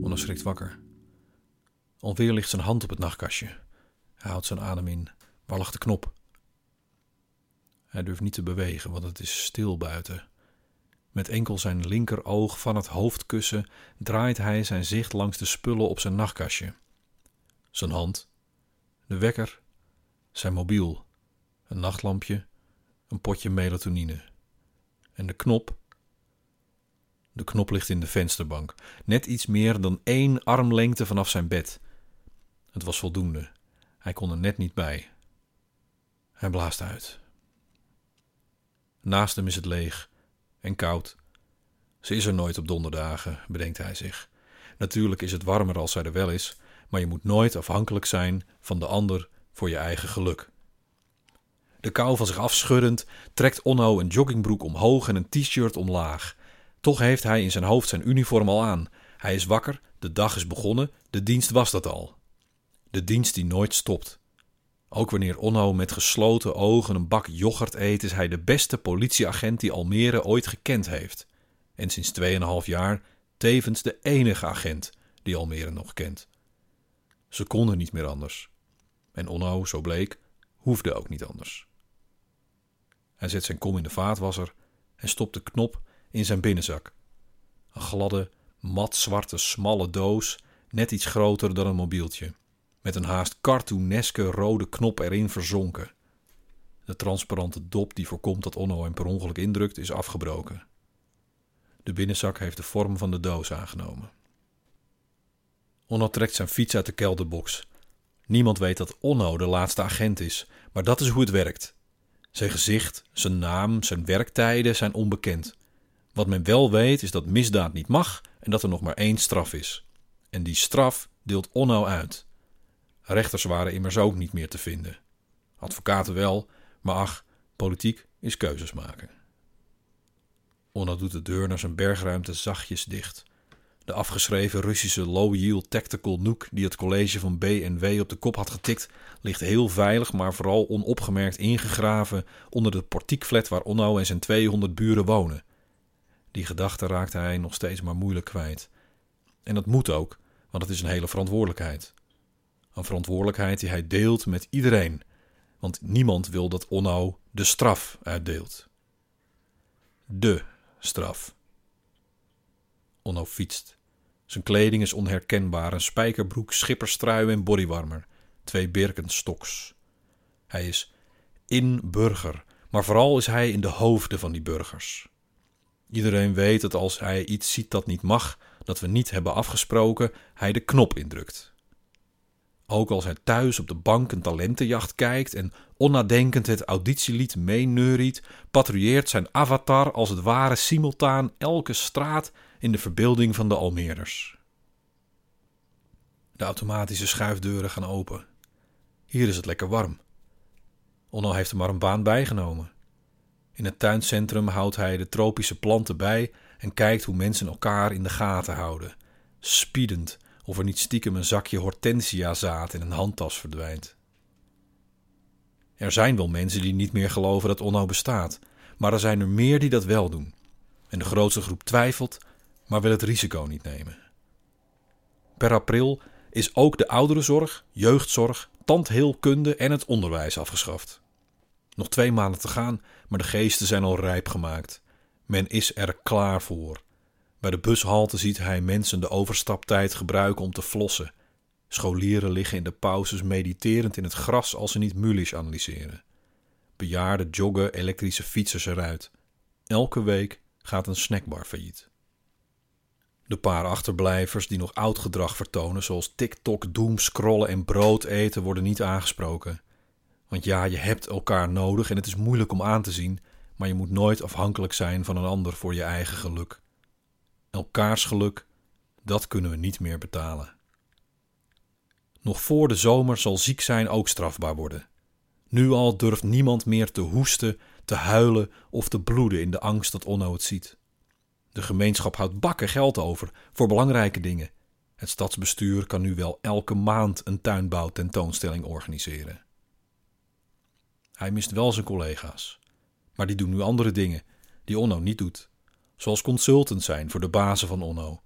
Onno schrikt wakker. Alweer ligt zijn hand op het nachtkastje. Hij houdt zijn adem in. Waar lag de knop? Hij durft niet te bewegen, want het is stil buiten. Met enkel zijn linkeroog van het hoofdkussen draait hij zijn zicht langs de spullen op zijn nachtkastje. Zijn hand, de wekker, zijn mobiel, een nachtlampje, een potje melatonine. En de knop. De knop ligt in de vensterbank, net iets meer dan één armlengte vanaf zijn bed. Het was voldoende. Hij kon er net niet bij. Hij blaast uit. Naast hem is het leeg en koud. Ze is er nooit op donderdagen, bedenkt hij zich. Natuurlijk is het warmer als zij er wel is, maar je moet nooit afhankelijk zijn van de ander voor je eigen geluk. De kou van zich afschuddend trekt Onno een joggingbroek omhoog en een t-shirt omlaag. Toch heeft hij in zijn hoofd zijn uniform al aan. Hij is wakker, de dag is begonnen, de dienst was dat al. De dienst die nooit stopt. Ook wanneer Onno met gesloten ogen een bak yoghurt eet, is hij de beste politieagent die Almere ooit gekend heeft. En sinds 2,5 jaar tevens de enige agent die Almere nog kent. Ze konden niet meer anders. En Onno, zo bleek, hoefde ook niet anders. Hij zet zijn kom in de vaatwasser en stopt de knop in zijn binnenzak. Een gladde, matzwarte, smalle doos, net iets groter dan een mobieltje met een haast cartooneske rode knop erin verzonken. De transparante dop die voorkomt dat Onno hem per ongeluk indrukt, is afgebroken. De binnenzak heeft de vorm van de doos aangenomen. Onno trekt zijn fiets uit de kelderbox. Niemand weet dat Onno de laatste agent is, maar dat is hoe het werkt. Zijn gezicht, zijn naam, zijn werktijden zijn onbekend. Wat men wel weet is dat misdaad niet mag en dat er nog maar één straf is. En die straf deelt Onno uit. Rechters waren immers ook niet meer te vinden. Advocaten wel, maar ach, politiek is keuzes maken. Onno doet de deur naar zijn bergruimte zachtjes dicht. De afgeschreven Russische low-yield tactical Nook die het college van B&W op de kop had getikt, ligt heel veilig, maar vooral onopgemerkt ingegraven onder de portiekflat waar Onno en zijn 200 buren wonen. Die gedachte raakte hij nog steeds maar moeilijk kwijt. En dat moet ook, want het is een hele verantwoordelijkheid. Een verantwoordelijkheid die hij deelt met iedereen, want niemand wil dat Onno de straf uitdeelt. De straf. Onno fietst. Zijn kleding is onherkenbaar: een spijkerbroek, schipperstrui en bodywarmer, twee Birkenstocks. Hij is in burger, maar vooral is hij in de hoofden van die burgers. Iedereen weet dat als hij iets ziet dat niet mag, dat we niet hebben afgesproken, hij de knop indrukt. Ook als hij thuis op de bank een talentenjacht kijkt en onnadenkend het auditielied meeneuriet, patrouilleert zijn avatar als het ware simultaan elke straat in de verbeelding van de Almeerders. De automatische schuifdeuren gaan open. Hier is het lekker warm. Onno heeft er maar een baan bijgenomen. In het tuincentrum houdt hij de tropische planten bij en kijkt hoe mensen elkaar in de gaten houden, spiedend of er niet stiekem een zakje hortensia-zaad in een handtas verdwijnt. Er zijn wel mensen die niet meer geloven dat Onno bestaat, maar er zijn er meer die dat wel doen. En de grootste groep twijfelt, maar wil het risico niet nemen. Per april is ook de ouderenzorg, jeugdzorg, tandheelkunde en het onderwijs afgeschaft. Nog twee maanden te gaan, maar de geesten zijn al rijp gemaakt. Men is er klaar voor. Bij de bushalte ziet hij mensen de overstaptijd gebruiken om te flossen. Scholieren liggen in de pauzes mediterend in het gras als ze niet mulies analyseren. Bejaarden joggen elektrische fietsers eruit. Elke week gaat een snackbar failliet. De paar achterblijvers die nog oud gedrag vertonen, zoals TikTok, doomscrollen en brood eten, worden niet aangesproken. Want ja, je hebt elkaar nodig en het is moeilijk om aan te zien, maar je moet nooit afhankelijk zijn van een ander voor je eigen geluk. Elkaars geluk, dat kunnen we niet meer betalen. Nog voor de zomer zal ziek zijn ook strafbaar worden. Nu al durft niemand meer te hoesten, te huilen of te bloeden in de angst dat Onno het ziet. De gemeenschap houdt bakken geld over voor belangrijke dingen. Het stadsbestuur kan nu wel elke maand een tuinbouwtentoonstelling organiseren. Hij mist wel zijn collega's, maar die doen nu andere dingen die Onno niet doet, zoals consultant zijn voor de bazen van Onno.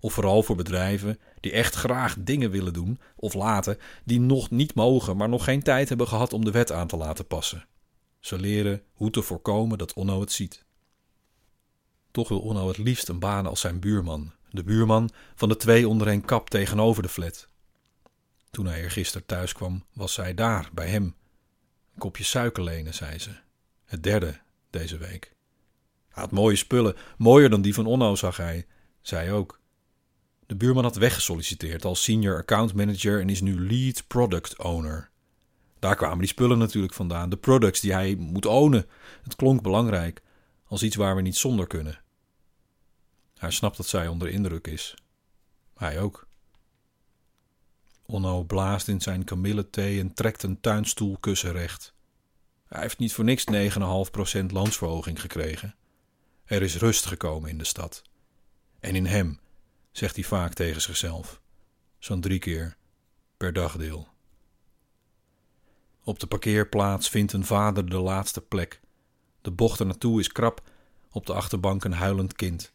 Of vooral voor bedrijven die echt graag dingen willen doen of laten die nog niet mogen, maar nog geen tijd hebben gehad om de wet aan te laten passen. Ze leren hoe te voorkomen dat Onno het ziet. Toch wil Onno het liefst een baan als zijn buurman, de buurman van de twee onder een kap tegenover de flat. Toen hij er gisteren thuis kwam, was zij daar, bij hem. Een kopje suiker lenen, zei ze. Het derde deze week. Hij had mooie spullen, mooier dan die van Onno, zag hij. Zij ook. De buurman had weggesolliciteerd als senior account manager en is nu lead product owner. Daar kwamen die spullen natuurlijk vandaan, de products die hij moet ownen. Het klonk belangrijk, als iets waar we niet zonder kunnen. Hij snapt dat zij onder indruk is. Hij ook. Onno blaast in zijn kamillethee en trekt een tuinstoelkussen recht. Hij heeft niet voor niks 9,5% loonsverhoging gekregen. Er is rust gekomen in de stad. En in hem, zegt hij vaak tegen zichzelf. Zo'n drie keer per dagdeel. Op de parkeerplaats vindt een vader de laatste plek. De bocht er naartoe is krap, op de achterbank een huilend kind.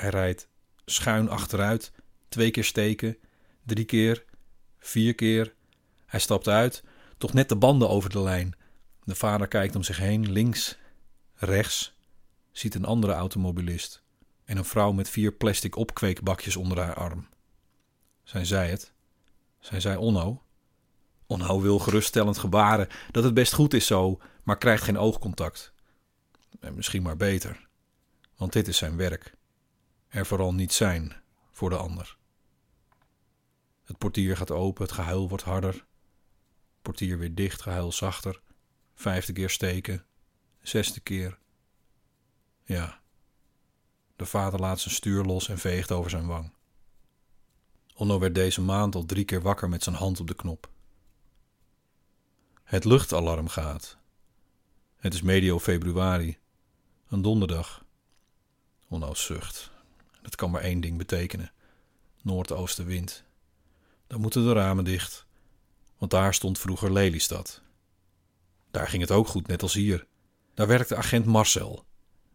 Hij rijdt schuin achteruit, twee keer steken, drie keer, vier keer. Hij stapt uit, toch net de banden over de lijn. De vader kijkt om zich heen, links, rechts, ziet een andere automobilist en een vrouw met vier plastic opkweekbakjes onder haar arm. Zijn zij het? Zijn zij Onno? Onno wil geruststellend gebaren dat het best goed is zo, maar krijgt geen oogcontact. En misschien maar beter, want dit is zijn werk. Er vooral niet zijn voor de ander. Het portier gaat open, het gehuil wordt harder. Portier weer dicht, gehuil zachter. Vijfde keer steken. Zesde keer. Ja. De vader laat zijn stuur los en veegt over zijn wang. Onno werd deze maand al drie keer wakker met zijn hand op de knop. Het luchtalarm gaat. Het is medio februari, een donderdag. Onno zucht. Dat kan maar één ding betekenen: noordoostenwind. Dan moeten de ramen dicht, want daar stond vroeger Lelystad. Daar ging het ook goed, net als hier. Daar werkte agent Marcel.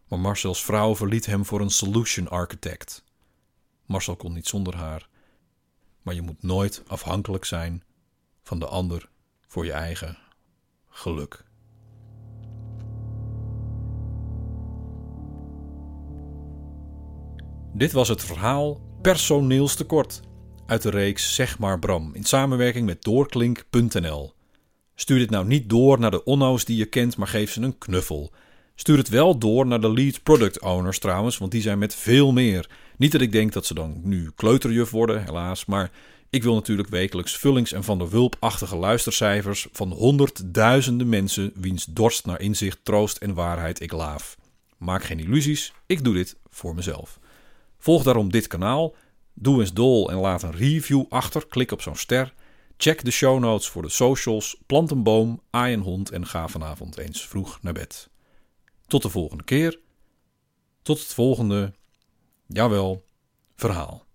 Maar Marcels vrouw verliet hem voor een solution architect. Marcel kon niet zonder haar. Maar je moet nooit afhankelijk zijn van de ander voor je eigen geluk. Dit was het verhaal Personeelstekort uit de reeks Zeg maar Bram in samenwerking met doorklink.nl. Stuur dit nou niet door naar de onno's die je kent, maar geef ze een knuffel. Stuur het wel door naar de lead product owners trouwens, want die zijn met veel meer. Niet dat ik denk dat ze dan nu kleuterjuf worden, helaas, maar ik wil natuurlijk wekelijks vullings- en van de wulpachtige luistercijfers van honderdduizenden mensen wiens dorst naar inzicht, troost en waarheid ik laaf. Maak geen illusies, ik doe dit voor mezelf. Volg daarom dit kanaal, doe eens dol en laat een review achter, klik op zo'n ster. Check de show notes voor de socials, plant een boom, aai een hond en ga vanavond eens vroeg naar bed. Tot de volgende keer. Tot het volgende, jawel, verhaal.